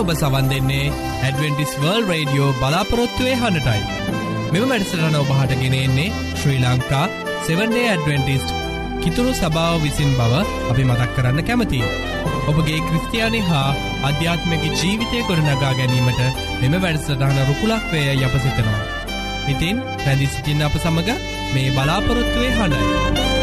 ඔබ සවන් දෙන්නේ ඇඩවෙන්ටිස් වර්ල් රේඩියෝ බලාපොරොත්තුවය හඬටයි මෙම වැඩසටන ඔබහට ගෙනෙන්නේ ශ්‍රී ලංකා 7ඩේ ඇඩවෙන්ටිස්ට් කිතුරු සභාව විසින් බව අපි මතක් කරන්න කැමති. ඔබගේ ක්‍රස්තියානි හා අධ්‍යාත්මක ජීවිතය ගොඩනගා ගැනීමට මෙම වැඩසටහන රුකුලක් වේය යප සිතනවා. ඉතින් පැදි සිටින්න අප සමඟ මේ බලාපොරොත්තුවේ හඬයි.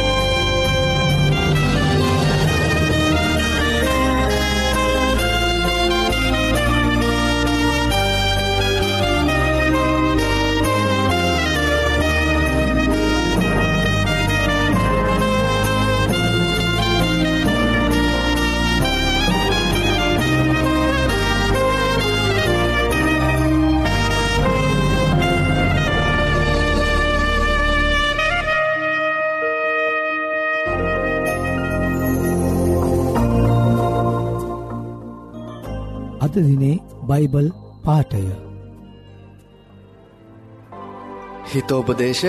අද දිනේ බයිබල් පාටය හිතෝපදේශ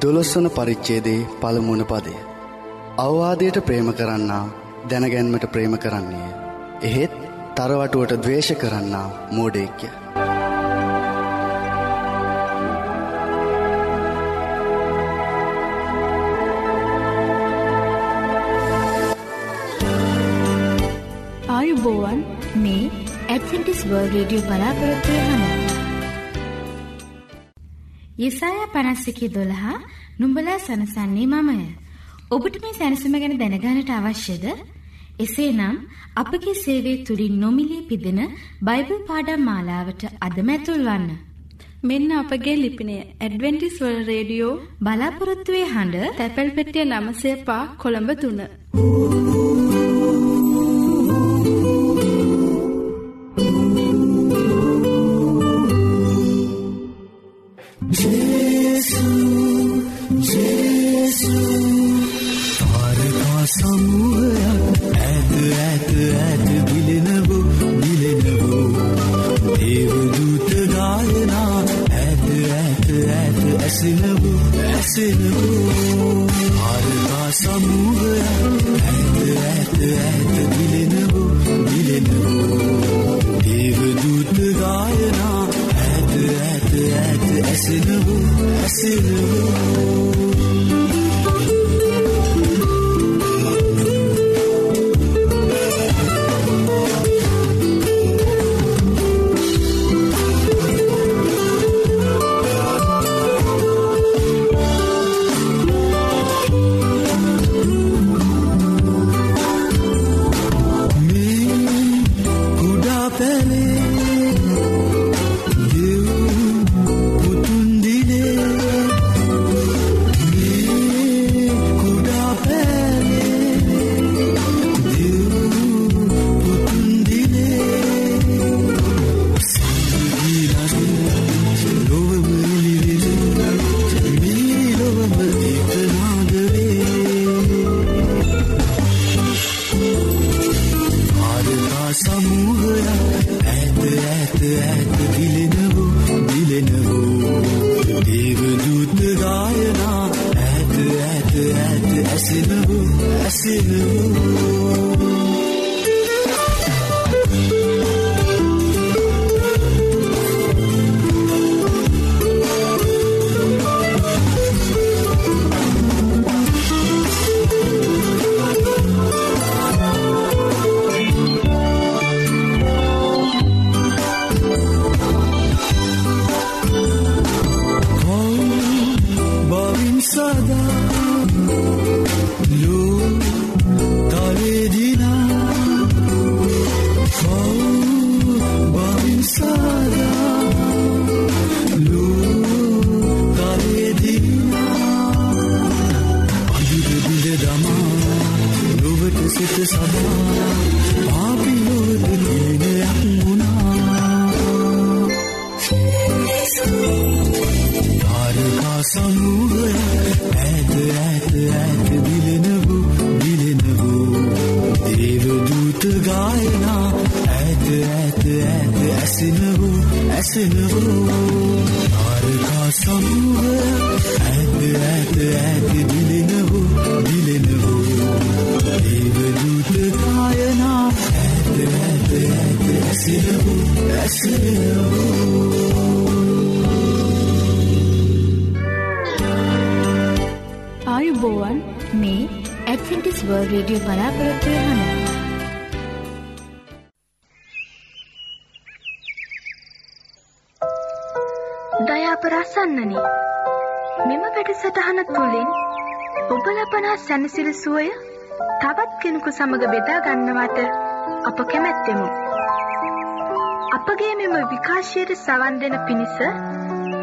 දොළොස්වන පරිච්චේදේ පළමුුණ පදය. අවවාදයට ප්‍රේම කරන්නා දැනගැන්මට ප්‍රේම කරන්නේ. එහෙත් තරවටුවට දවේශ කරන්නා මෝඩේක්‍ය. රේඩියෝ බලාපොරොත්වය හඬ. යෙසායා පනස්සිකි දොළහා නුඹලා සනසන්නේ මමය. ඔබට මේ සැනසුම ගැන දැනගානට අවශ්‍යද? එසේනම් අපගේ සේවය තුළින් නොමිලේ පිදෙන බයිබල් පාඩම් මාලාවට අදමැතුල් වන්න. මෙන්න අපගේ ලිපිනය ඇඩවෙන්ටිස් වල් රේඩියෝ බලාපොරොත්තුවේ හඬ තැපැල් පෙටිය නමසය පා කොළඹ තුන්න. තාරකා තාරකා සමූහය ඇත ඇත ඇඩ්වෙන්ටිස් වර්ල්ඩ් රේඩියෝ බලාපොරොත්තු වෙන දයාපරාසන්නනි මෙම වැඩසටහන තුළින් ඔබ ලබනා සැනසිර සුවය තවත් කෙනෙකු සමඟ බෙදා ගන්නවට අප කැමැත්තෙමු. අපගේ මෙම විකාශයට සවන් දෙන පිණිස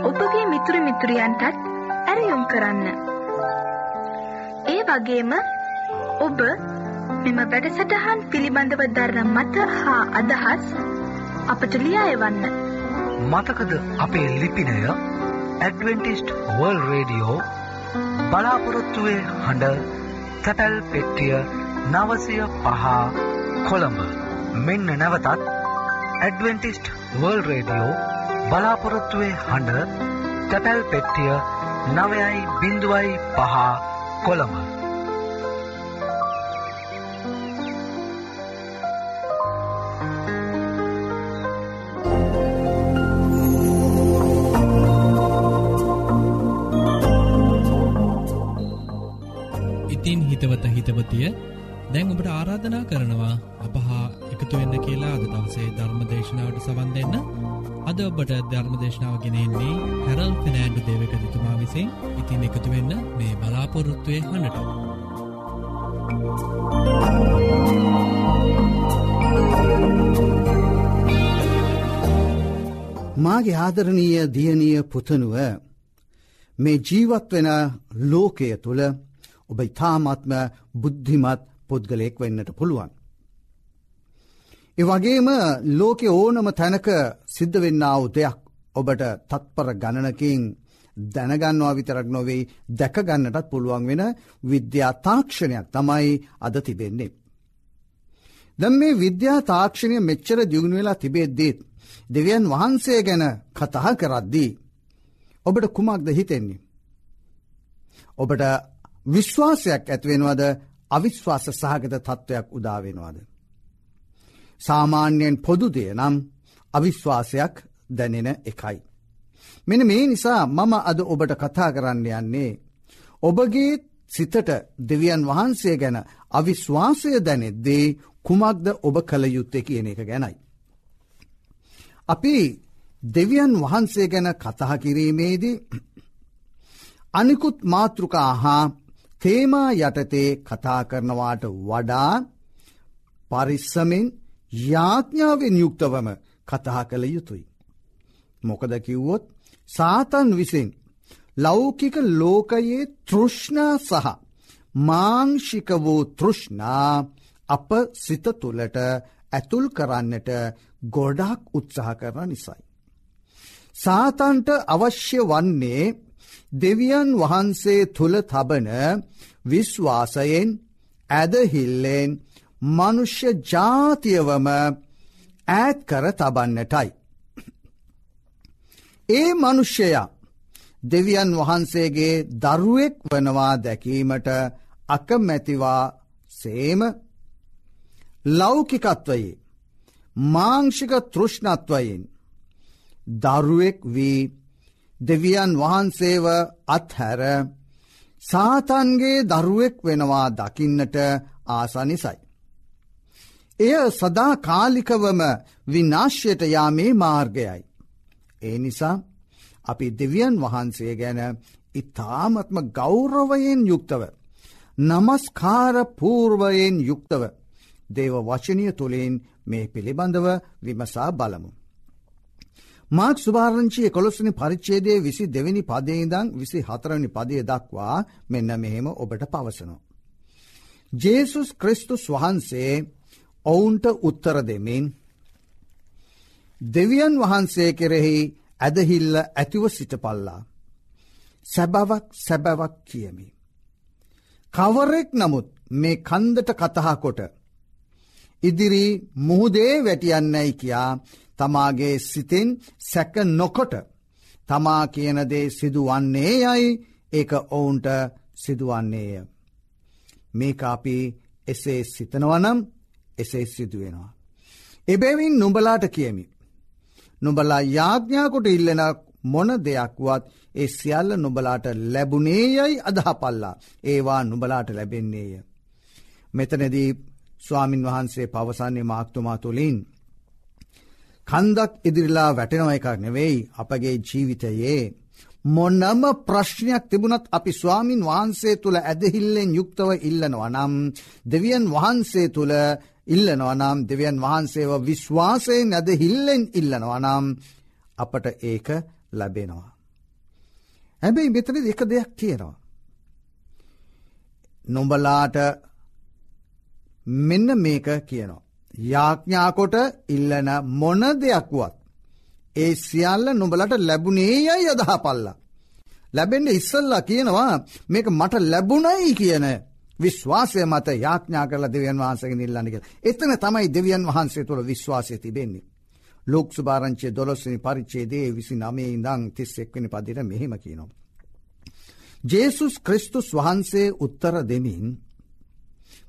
ඔබගේ මිතුර මිතුරියන්ටත් ඇරයුම් කරන්න. ඒ වගේම ඔබ මෙම වැඩසටහන් පිළිබඳව දරන මත හා අදහස් අපට ලියා එවන්න. මතකද අපේ ලිපිනය? ඇඩවෙන්ටිස්ට් වර්ල් රේඩියෝ බලාපොරොත්තුවේ හඬ තැපැල් පෙට්ටිය නවසය පහ කොළඹ. මෙන්න නැවතත් ඇඩවෙන්ටිස්ට් වර්ල් රේඩියෝ බලාපොරොත්තුවේ හඬ තැපැල් පෙට්ටිය නවයයි බිඳුවයි පහ කොළඹ. ඉතින් හිතවත හිතවතිය. දැන් ඔබට ආරාධනා කරනවා අපහා එකතුවෙන්න කියලා අද දවසේ ධර්ම දේශනාවට සවන් දෙන්න. අද ඔබට ධර්ම දේශනාව ගෙනෙන්නේ හැරල් ෆිනෑන්ඩු දේවකතිතුමා විසින්. ඉතින් එකතුවෙන්න මේ බලාපොරොත්තුවය හඬට. මාගේ ආදරණීය දියණිය පුතනුව මේ ජීවත් වෙන ලෝකය තුළ ඔබ ඉතාමත්ම බුද්ධිමත් පුද්ගලයෙක් වෙන්නට පුළුවන්. ඒ වගේම ලෝකෙ ඕනම තැනක සිද්ධ වෙන්න ආව දෙයක් ඔබට තත්පර ගණනකින් දැනගන්නවා විතරක් නොවෙයි දැකගන්නටත් පුළුවන් වෙන විද්‍යා තාක්ෂණයක් තමයි අද තිබෙන්නේ. දැම් මේ විද්‍යා තාක්ෂණය මෙච්චර දියුණු වෙලා තිබෙද්දීත් දෙවියන් වහන්සේ ගැන කතහා කරද්දී. ඔබට කුමක්ද හිතෙන්නේ. ඔබට විශ්වාසයක් ඇත්වෙනවද අවිශ්වාස සහගත තත්ත්වයක් උදාවෙනවාද. සාමාන්‍යයෙන් පොදුදය නම් අවිශ්වාසයක් දැනෙන එකයි. මෙන මේ නිසා මම අද ඔබට කතා කරන්න යන්නේ. ඔබගේ සිතට දෙවියන් වහන්සේ ගැන අවිශ්වාසය දැනෙද්දේ කුමක්ද ඔබ කළ යුත්තේ කියන එක ගැනයි. අපි දෙවියන් වහන්සේ ගැන කතහ කිරීමේදී අනිකුත් මාතෘකා හා තේමා යටතේ කතා කරනවාට වඩා පරිස්සමෙන් යාඥාවෙන් යුක්තවම කතහ කළ යුතුයි. මොකද කිව්වොත් සාතන් විසින් ලෞකික ලෝකයේ තෘෂ්ණා සහ මාංෂික වූ තෘෂ්ණා අප සිත තුළට ඇතුල් කරන්නට ගොඩක් උත්සාහ කරන නිසයි. සාතන්ට අවශ්‍ය වන්නේ දෙවියන් වහන්සේ තුළ තබන විශ්වාසයෙන් ඇදහිල්ලෙන් මනුෂ්‍ය ජාතියවම ඈත් කර තබන්නටයි. ඒ මනුෂ්‍යයා දෙවියන් වහන්සේගේ දරුවෙක් වනවා දැකීමට අකමැතිවා සේම ලෞකිකත්වයේ මාංෂික තෘෂ්ණත්වයෙන් දරුවෙක් වී දෙවියන් වහන්සේව අත්හැර සාතන්ගේ දරුවෙක් වෙනවා දකින්නට ආසනිසයි. එය සදා කාලිකවම විනාශ්‍යයට යාමේ මාර්ගයයි. ඒ නිසා අපි දෙවියන් වහන්සේ ගැන ඉතාමත්ම ගෞරවයෙන් යුක්තව. නමස්කාර පූර්වයෙන් යුක්තව දේව වචනය තුළින් මේ පිළිබඳව විමසා බලමු. මාක් සුභාරංචිය කොළොස්සනි පරිච්චේදේ විසි දෙවැනි පදේඉදං විසි හතරවනි පදය දක්වා මෙන්න මෙහෙම ඔබට පවසනු. ජේසුස් ක්‍රිස්තුස් වහන්සේ ඔවුන්ට උත්තර දෙමින් දෙවියන් වහන්සේ කෙරෙහි ඇදහිල්ල ඇතිව සිටපල්ලා. සැබවක් සැබවක් කියමි. කවරෙක් නමුත් මේ කන්දට කතහා කොට. ඉදිරි මුහුදේ වැටියන්නයි කියා තමාගේ සිතෙන් සැක නොකොට තමා කියනදේ සිදුවන්නේ යයි ඒක ඔවුන්ට සිදුවන්නේය. මේක අපි එසේ සිතනවනම් එසේ සිදුවෙනවා. එබැවින් නුඹලාට කියමි. නුඹලා යාඥාකොට ඉල්ලෙන මොන දෙයක්වත් ඒ සියල්ල නුඹලාට ලැබුණේ යයි අදහපල්ලා ඒවා නුඹලාට ලැබෙන්නේය. මෙතනදී ස්වාමින් වහන්සේ පවසන්නේ මාක්තුමා තුළින්. කන්දක් ඉදිරිලා වැටෙනව එකක් නෙවෙයි අපගේ ජීවිතයේ. මොන්නම ප්‍රශ්නයක් තිබුණත් අපි ස්වාමින් වහන්සේ තුළ ඇදහිල්ලෙන් යුක්තව ඉල්ලනවා නම් දෙවියන් වහන්සේ තුළ ඉල්ලනවා නම් දෙවියන් වහන්සේව විශ්වාසයෙන් ඇද හිල්ලෙන් ඉල්ලනවා නම් අපට ඒක ලැබෙනවා. හැබැයි මෙතන එක දෙයක් තියෙනවා. නොඹලාට මෙන්න මේක කියනවා. යාඥාකොට ඉල්ලන මොන දෙයක්වත්. ඒ සියල්ල නොබලට ලැබුණේ යයි අදහ පල්ලා. ලැබෙන්ට ඉස්සල්ලා කියනවා මේක මට ලැබුණයි කියන විශ්වාසය මත යාඥා කරල දෙවියන් වහන්සගේ නිල්ලන්නක. එතන තමයි දෙවියන් වහන්සේ තුළ විශ්වාසය තිබෙන්නේ. ලෝක් සුභාරංචේ දොලොස්සනි පරිච්චේදේ විසි නමේ ඉඳං තිස් එක්වනි පදිර මෙහෙම කියනවා. ජේසුස් ක්‍රිස්තුස් වහන්සේ උත්තර දෙමින්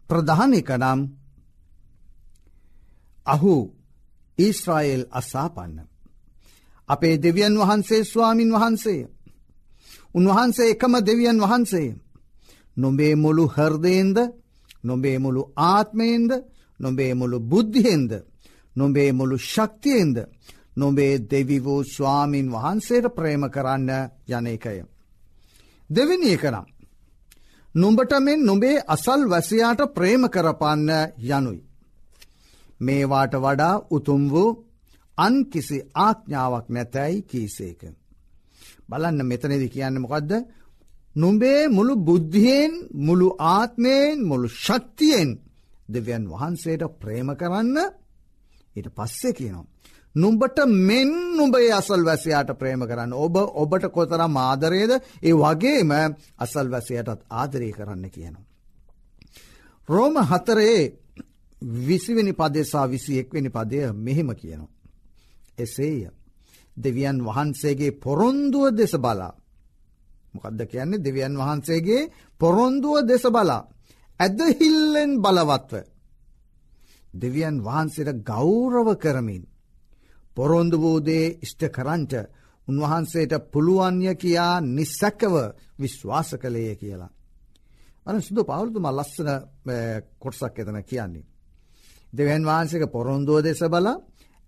ප්‍රධානික නම් අහු ඊස්රායෙල් අසාපන්න. අපේ දෙවියන් වහන්සේ ස්වාමින් වහන්සේය. උන්වහන්සේ එකම දෙවියන් වහන්සේය. නොබේ මුළු හර්දයෙන්ද නොබේ මුළු ආත්මයෙන්ද නොබේ මුළු බුද්ධියෙන්ද නොබේ මුළු ශක්තියෙන්ද නොබේ දෙවි වූ ස්වාමීන් වහන්සේට ප්‍රේම කරන්න යනකය. දෙවිනි එකනම්. නුඹට මෙන් නොබේ අසල් වැසයාට ප්‍රේම කරපන්න යනුයි. මේවාට වඩා උතුම් වූ අන් කිසි ආඥාවක් නැතැයි කීසේක. බලන්න මෙතනෙදි කියන්න මොකක්ද නුඹේ මුළු බුද්ධියෙන් මුළු ආත්මයෙන් මුළු ශක්තියෙන් දෙවියන් වහන්සේට ප්‍රේම කරන්න ඊට පස්සේ කියනවා. නුඹට මෙන් නුඹේ අසල් වැසයාට ප්‍රේම කරන්න ඔබ ඔබට කොතර මාදරයද ඒ වගේම අසල් වැසයටත් ආදරය කරන්න කියනවා. රෝම හතරේ විසිවෙනි පදෙසා විසි එක්වෙනි පදය මෙහෙම කියනවා. එසේය දෙවියන් වහන්සේගේ පොරොන්දුව දෙස බලා මොකක්ද කියන්නේ දෙවියන් වහන්සේගේ පොරොන්දුව දෙස බලා ඇදහිල්ලෙන් බලවත්ව. දෙවියන් වහන්සේට ගෞරව කරමින්. පොරොන්දු වූදේ ඉෂ්ට කරන්ට උන්වහන්සේට පුළුවන්ය කියා නිස්සැකව විශ්වාස කළේය කියලා. අන සුදු පවුරුතුම ලස්සන කොටසක් එතන කියන්නේ. දෙවන් වහන්සේක පොරොන්දුව දෙස බල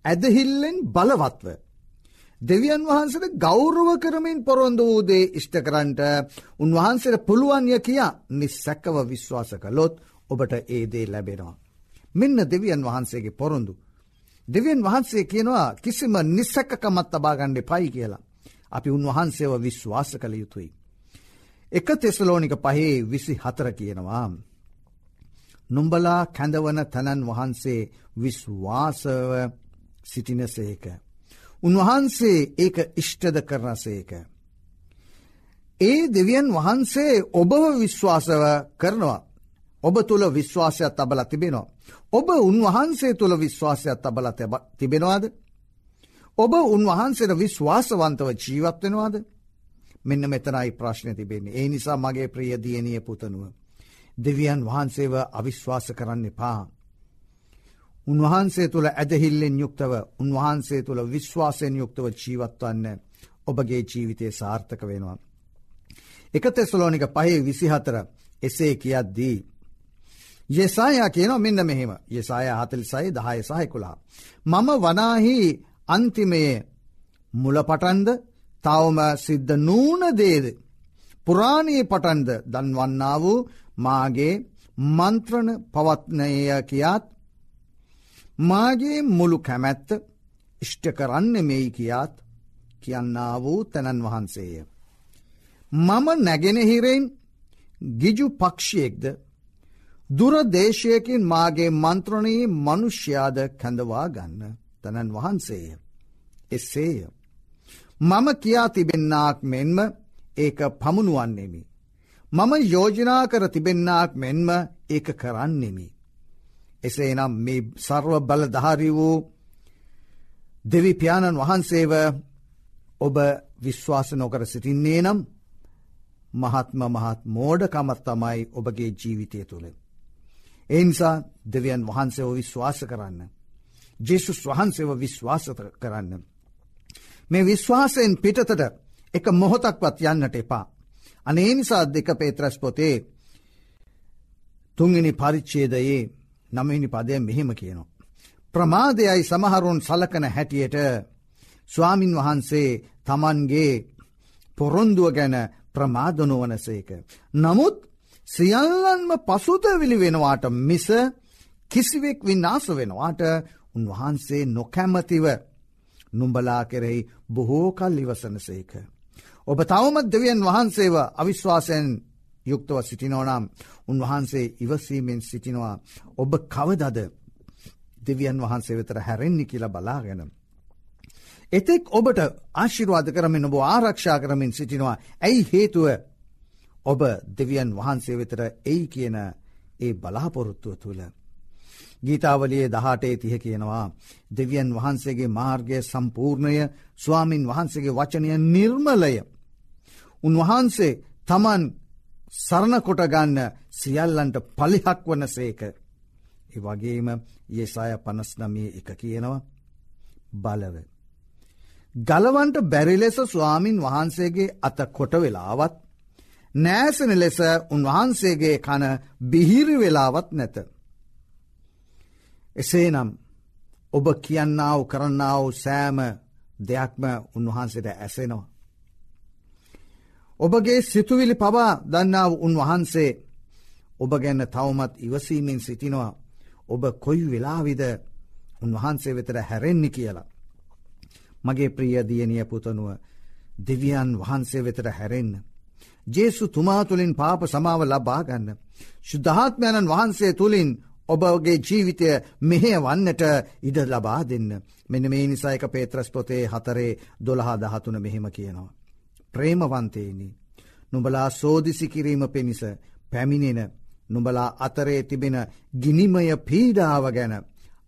ඇදහිල්ලෙන් බලවත්ව. දෙවියන් වහන්සට ගෞරව කරමින් පොරොන්ද වූදේ ඉෂ්ට කරන්ට උන්වහන්සේට පුළුවන්ය කියා නිස්සැක්කව විශ්වාස කළොත් ඔබට ඒදේ ලැබෙනවා. මෙන්න දෙවියන් වහන්සේගේ පොරොන්දු. දෙවියන් වහන්සේ කියනවා කිසිම නිස්සැක්කකමත් තබාගණ්ඩ පයි කියලා. අපි උන්වහන්සේව විශ්වාස කළ යුතුයි. එක තෙසලෝනික පහේ විසි හතර කියනවා. නුම්ඹලා කැඳවන තැනන් වහන්සේ විශ්වාසව සිටිනසේක. උන්වහන්සේ ඒක ඉෂ්ටද කරනසේක. ඒ දෙවියන් වහන්සේ ඔබව විශ්වාසව කරනවා. ඔබ තුළ විශ්වාසයක් තබල තිබෙනවා. ඔබ උන්වහන්සේ තුළ විශ්වාසයක් තබල තිබෙනවාද. ඔබ උන්වහන්සේට විශ්වාසවන්තව ජීවත්වෙනවාද මෙන්න මෙතනයි ප්‍රශ්න තිබෙන්නේ ඒ නිසා මගේ ප්‍රිය දියණිය පුතනුව. දෙවියන් වහන්සේව අවිශ්වාස කරන්න එපා. උන්වහන්සේ තුළ ඇදහිල්ලෙන් යුක්තව උන්වහන්සේ තුළ විශ්වාසයෙන් යුක්තව ජීවත්වන්න ඔබගේ ජීවිතය සාර්ථක වෙනවා. එක තෙස්ලෝනික පහේ විසිහතර එසේ කියද්දී. යෙසායා කියනවා මෙන්න මෙහෙම යෙසාය හතලිසයි දහය සහයකුලා. මම වනාහි අන්තිමයේ මුලපටන්ද තවම සිද්ධ නූනදේද. පුරාණයේ පටන්ද දන්වන්නා වූ මාගේ මන්ත්‍රණ පවත්නය කියාත් මාගේ මුළු කැමැත්ත ඉෂ්ට කරන්න මෙයි කියාත් කියන්නා වූ තැනන් වහන්සේය. මම නැගෙනහිරෙන් ගිජු පක්ෂයෙක්ද දුරදේශයකින් මාගේ මන්ත්‍රණයේ මනුෂ්‍යයාද කැඳවා ගන්න තැනන් වහන්සේය. එසේය. මම කියා තිබෙන්නාක් මෙන්ම ඒක පමුණුවන්නෙමි. මම යෝජනා කර තිබෙන්නාක් මෙන්ම ඒක කරන්නෙමි. එසේනම් මේ සර්ව බලධාරි වූ දෙවිපාණන් වහන්සේව ඔබ විශ්වාස නොකර සිටින්නේ නම් මහත්ම මහත් මෝඩකමත් තමයි ඔබගේ ජීවිතය තුළ. එනිසා දෙවියන් වහන්සේව විශ්වාස කරන්න. ජෙසුස් වහන්සේව විශ්වාස කරන්න. මේ විශ්වාසයෙන් පිටතට එක මොහොතක්වත් යන්නට එපා. අනේ නිසා දෙක පේත්‍රස් පොතේ තුන්ගනි පරිච්චේදයේ නමහිනි පදය මෙහෙම කියනවා. ප්‍රමාදයයි සමහරුන් සලකන හැටියට ස්වාමින් වහන්සේ තමන්ගේ පොරොන්දුව ගැන ප්‍රමාදනුවනසේක. නමුත් සියල්ලන්ම පසුතවිලි වෙනවාට මිස කිසිවෙක් විනාස වෙනවාට උන්වහන්සේ නොකැමතිව නුම්ඹලා කෙරෙහි බොහෝ කල් ඉවසනසේක. ඔබ තවමත් දෙවියන් වහන්සේව අවිශ්වාසයෙන් යුක්තව සිටිනෝනම් උන්වහන්සේ ඉවසීමෙන් සිටිනවා ඔබ කවදද දෙවියන් වහන්සේ වෙතර හැරෙන්නේ කියලා බලාගෙන. එතෙක් ඔබට ආශිරවාද කරමින් ඔබ ආරක්ෂා කරමින් සිටිනවා ඇයි හේතුව ඔබ දෙවියන් වහන්සේ වෙතර එයි කියන ඒ බලාපොරොත්තුව තුළ. ගීතාවලියේ දහටේ තිහ කියනවා දෙවියන් වහන්සේගේ මාර්ගය සම්පූර්ණය ස්වාමින් වහන්සේගේ වචනය නිර්මලය. උන්වහන්සේ තමන් සරණකොටගන්න සියල්ලන්ට පලිහක් වන සේක. ඒ වගේම යෙසාය පනස්නමිය එක කියනවා බලව. ගලවන්ට බැරි ලෙස ස්වාමින් වහන්සේගේ අත කොට වෙලාවත් නෑසන ලෙස උන්වහන්සේගේ කන බිහිරි වෙලාවත් නැත. එසේනම් ඔබ කියන්නාව කරන්නාව සෑම දෙයක්ම උන්වහන්සේට ඇසෙනවා. ඔබගේ සිතුවිලි පවා දන්නාව උන්වහන්සේ ඔබ ගැන්න තවමත් ඉවසීමෙන් සිටිනවා ඔබ කොයි වෙලාවිද උන්වහන්සේ වෙතර හැරෙන්නේ කියලා. මගේ ප්‍රිය දියනිය පුතනුව දෙවියන් වහන්සේ වෙතර හැරෙන්න. ජේසු තුමා තුළින් පාප සමාව ලබාගන්න. ශුද්ධාත්මයණන් වහන්සේ තුළින් ඔබගේ ජීවිතය මෙහෙ වන්නට ඉඩ ලබා දෙන්න. මෙන මේ නිසායක පේත්‍රස් පොතේ හතරේ දොළහා දහතුන මෙහෙම කියනවා. ප්‍රේමවන්තේනි. නුඹලා සෝදිසි කිරීම පිණිස පැමිණෙන නුඹලා අතරේ තිබෙන ගිනිමය පීඩාව ගැන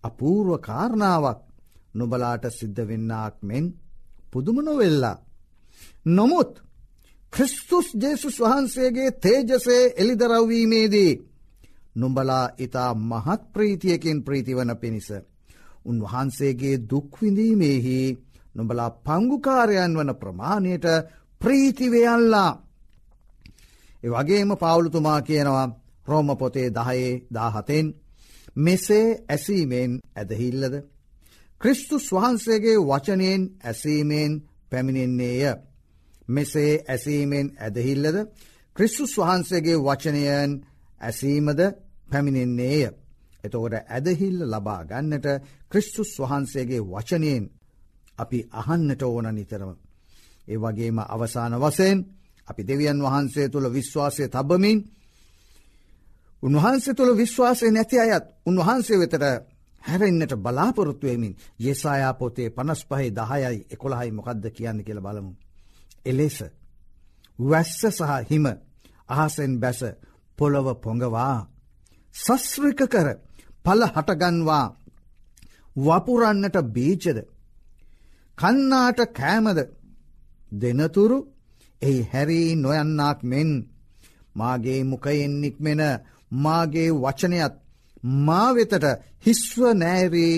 අපූර්ව කාරණාවක් නුබලාට සිද්ධ වෙන්නාක් මෙන් පුදුමනොවෙල්ලා. නොමුත් ක්‍රිස්තුස් ජේසුස් වහන්සේගේ තේජසේ එළිදරව්වීමේදී නුඹලා ඉතා මහත් ප්‍රීතියකින් ප්‍රීතිවන පිණිස. උන්වහන්සේගේ දුක්විඳීමේහි නොබලා පංගුකාරයන් වන ප්‍රමාණයට ප්‍රීතිවයල්ලා. එවගේම පවුලුතුමා කියනවා රෝම පොතේ දහයේ දාහතෙන් මෙසේ ඇසීමෙන් ඇදහිල්ලද. ක්‍රිස්තුස් වහන්සේගේ වචනයෙන් ඇසීමෙන් පැමිණෙන්නේය. මෙසේ ඇසීමෙන් ඇදහිල්ලද ක්‍රිස්තුස් වහන්සේගේ වචනයන් ඇසීමද පැමිණෙන්නේය. එතකොට ඇදහිල්ල ලබා ගන්නට ක්‍රිස්තුස් වහන්සේගේ වචනයෙන් අපි අහන්නට ඕන නිතරම. ඒ වගේම අවසාන වසයෙන් අපි දෙවියන් වහන්සේ තුළ විශ්වාසය තබමින් උන්වහන්සේ තුළ විශ්වාසය නැති අයත් උන්වහන්සේ වෙතට හැරෙන්න්නට බලාපොරොත්තුවමින් යෙසායා පොතේ පනස් පහහි දහයයි එකොළහයි මොකක්ද කියන්න කියල බලමු. එලෙස වැස්ස සහ හිම අහසෙන් බැස පොළොව පොඟවා සස්්‍රික කර පල හටගන්වා වපුරන්නට බීජද කන්නාට කෑමද දෙනතුරු එහි හැරී නොයන්නාක් මෙන් මාගේ මුකයෙන් නික්මෙන මාගේ වචනයත් මා වෙතට හිස්ව නෑරී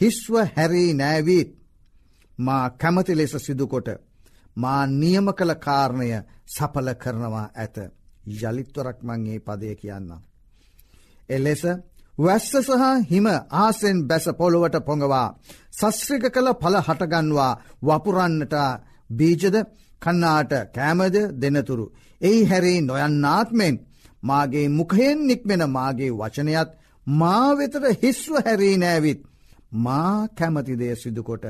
හිස්ව හැරී නෑවීත් මා කැමති ලෙස සිදුකොට මා නියම කළ කාරණය සපල කරනවා ඇත යළිත්වරක් මංගේ පදය කියන්න. එලෙස වැස්ස සහ හිම ආසෙන් බැස පොළොවට පොඟවා සස්්‍රික කළ පල හටගන්වා වපුරන්නට බීජද කන්නාට කෑමද දෙනතුරු. එයි හැරේ නොයන්නාත්මෙන් මාගේ මුකයෙන් නික්මෙන මාගේ වචනයත් මා වෙතට හිස්ව හැරී නෑවිත් මා කැමතිදය සිදුකොට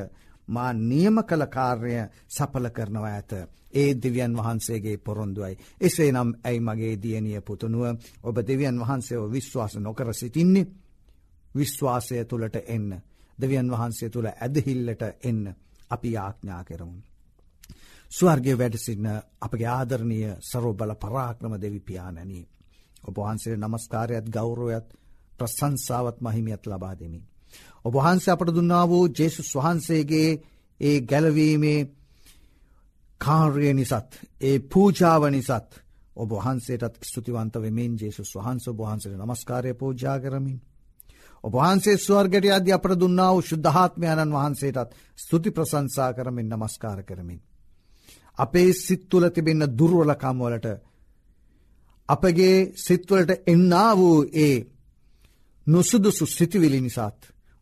මා නියම කළ කාර්ය සපල කරනවා ඇත. ඒ දෙවියන් වහන්සේගේ පොරොන්දුවයි. එසේ නම් ඇයි මගේ දියනිය පුතුනුව ඔබ දෙවියන් වහන්සේව විශ්වාස නොකර සිටින්නේ. විශ්වාසය තුළට එන්න. දෙවියන් වහන්සේ තුළ ඇදහිල්ලට එන්න අපි යාඥා කරමුන්. ස්වර්ගය වැඩසින්න අපගේ ආදරණය සරෝබල පරාක්‍රම දෙවිපාණනී. ඔබහන්සේ නමස්කාරයත් ගෞරෝයත් ප්‍රසංසාවත් මහිමියත් ලබා දෙමින්. ඔබහන්සේ අපට දුන්නා වූ ජේසුස් වහන්සේගේ ඒ ගැලවීමේ කාර්ය නිසත් ඒ පූජාව නිසත් ඔබ වහන්සේටත් ස්තුතිවන්ත වෙමෙන් ජේසුස් වහන්ස බහන්සට නමස්කාරය පූජා කරමින්. ඔබහන්සේ ස්වර්ගට අධ්‍ය අපට දුන්නා වූ ශුද්ධාත්මයණන් වහන්සේටත් ස්තුති ප්‍රසංසා කරමින් නමස්කාර කරමින්. අපේ සිත්තුල තිබෙන්න දුර්වලකම්වලට අපගේ සිත්වලට එන්නා වූ ඒ නුසුදුසු සිතිවිලි නිසාත්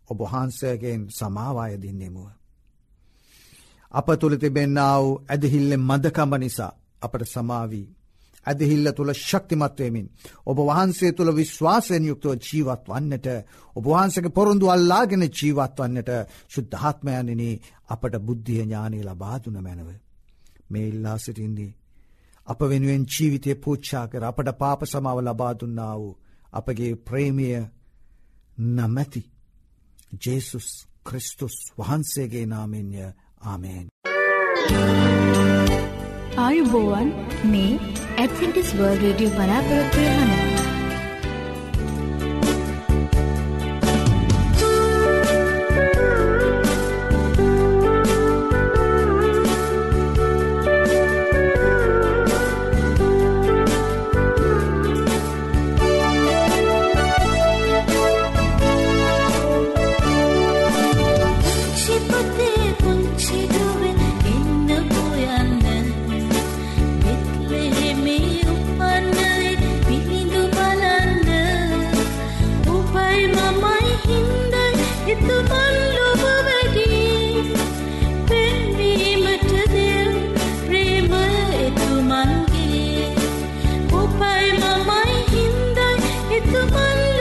ඔබ වහන්සේගෙන් සමාවාය දින්නෙමුව. අප තුළ තිබෙන්න්නාව ඇදහිල්ලෙ මදකම නිසා අපට සමාවී. ඇදහිල්ල තුළ ශක්තිමත්වයමින්. ඔබ වහන්සේ තුළ විශ්වාසයෙන් යුක්තව ජීවත් වන්නට ඔබ වහන්සක පොරොන්දු අල්ලාගෙන ජීවත් වන්නට ශුද්ධාත්මයනනේ අපට බුද්ධිය ඥානය ලබාදුන මැනව. මේ ඉල්ලා සිටින්නේ. අප වෙනුවෙන් ජීවිතය පූච්චා කර අපට පාප සමාව ලබාදුන්නා වූ අපගේ ප්‍රේමිය නමැති ජේසුස් ක්‍රිස්තුස් වහන්සේගේ නාමෙන්ය ආමේන්. ආයුබෝවන් මේ ඇත්ටිස් වර්ල් රඩිය බලාපොරොත්වය හන. one.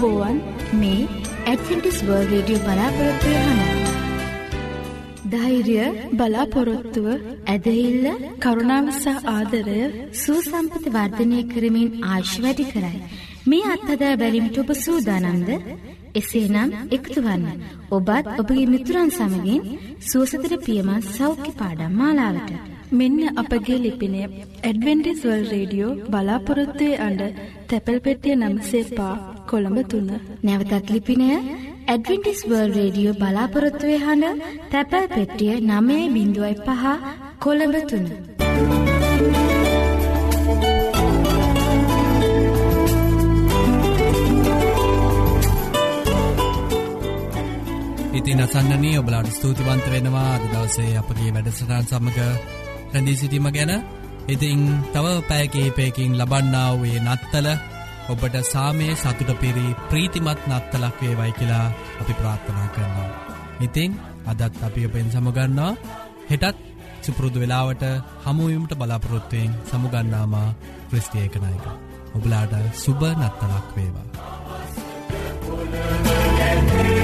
ආයුබෝවන් මේ ඇඩ්වෙන්ටිස් වර්ල්ඩ් රේඩියෝ බලාපොරොත්තු වෙන ධෛර්ය බලාපොරොත්තුව ඇදහිල්ල කරුණාවසහ ආදරය සූසම්පත වර්ධනය කරමින් ආශ් වැඩි කරයි. මේ අත්හදා බැලිමිට ඔබ සූදානන්ද එසේනම් එකතුවන්න ඔබත් ඔබගේ මිතුරන් සමගින් සුවසතර පියමත් සෞඛ්‍ය පාඩම් මාලාවට. මෙන්න අපගේ ලිපිනය ඇඩවෙන්ටිස්වල් රේඩියෝ බලාපොරොත්තුවේ අඩ තැපැල් පෙටිය නම්සේ පා කොළඹ තුන්න. නැවතත් ලිපිනය ඇඩවෙන්ටිස් වර්ල් රේඩියෝ බලාපොරොත්තුවේ හඬ තැපැල් පෙට්ටිය නමේ බිඳුවයි පහ කොළඹ තුන්න. ඉතින් අසන්නනී ඔබලාට ස්තුතිවන්ත වෙනවා අද දවසේ අපගේ වැඩසටාන් සමඟ රැඳී සිටීම ගැන ඉතිං තව පෑකේපයකින් ලබන්නාවේ නත්තල ඔබට සාමය සතුට පිරි ප්‍රීතිමත් නත්තලක් වේවයි කියලා අපි ප්‍රාත්ථනා කරනවා. ඉතිං අදත් අපි ඔබෙන් සමගන්නා හෙටත් සුපුරුදු වෙලාවට හමුවීමට බලාපොරොත්තුවයෙන් සමුගන්නාම ප්‍රස්තියකනායක. ඔබලාට සුබ නත්තලක් වේවා. Thank you.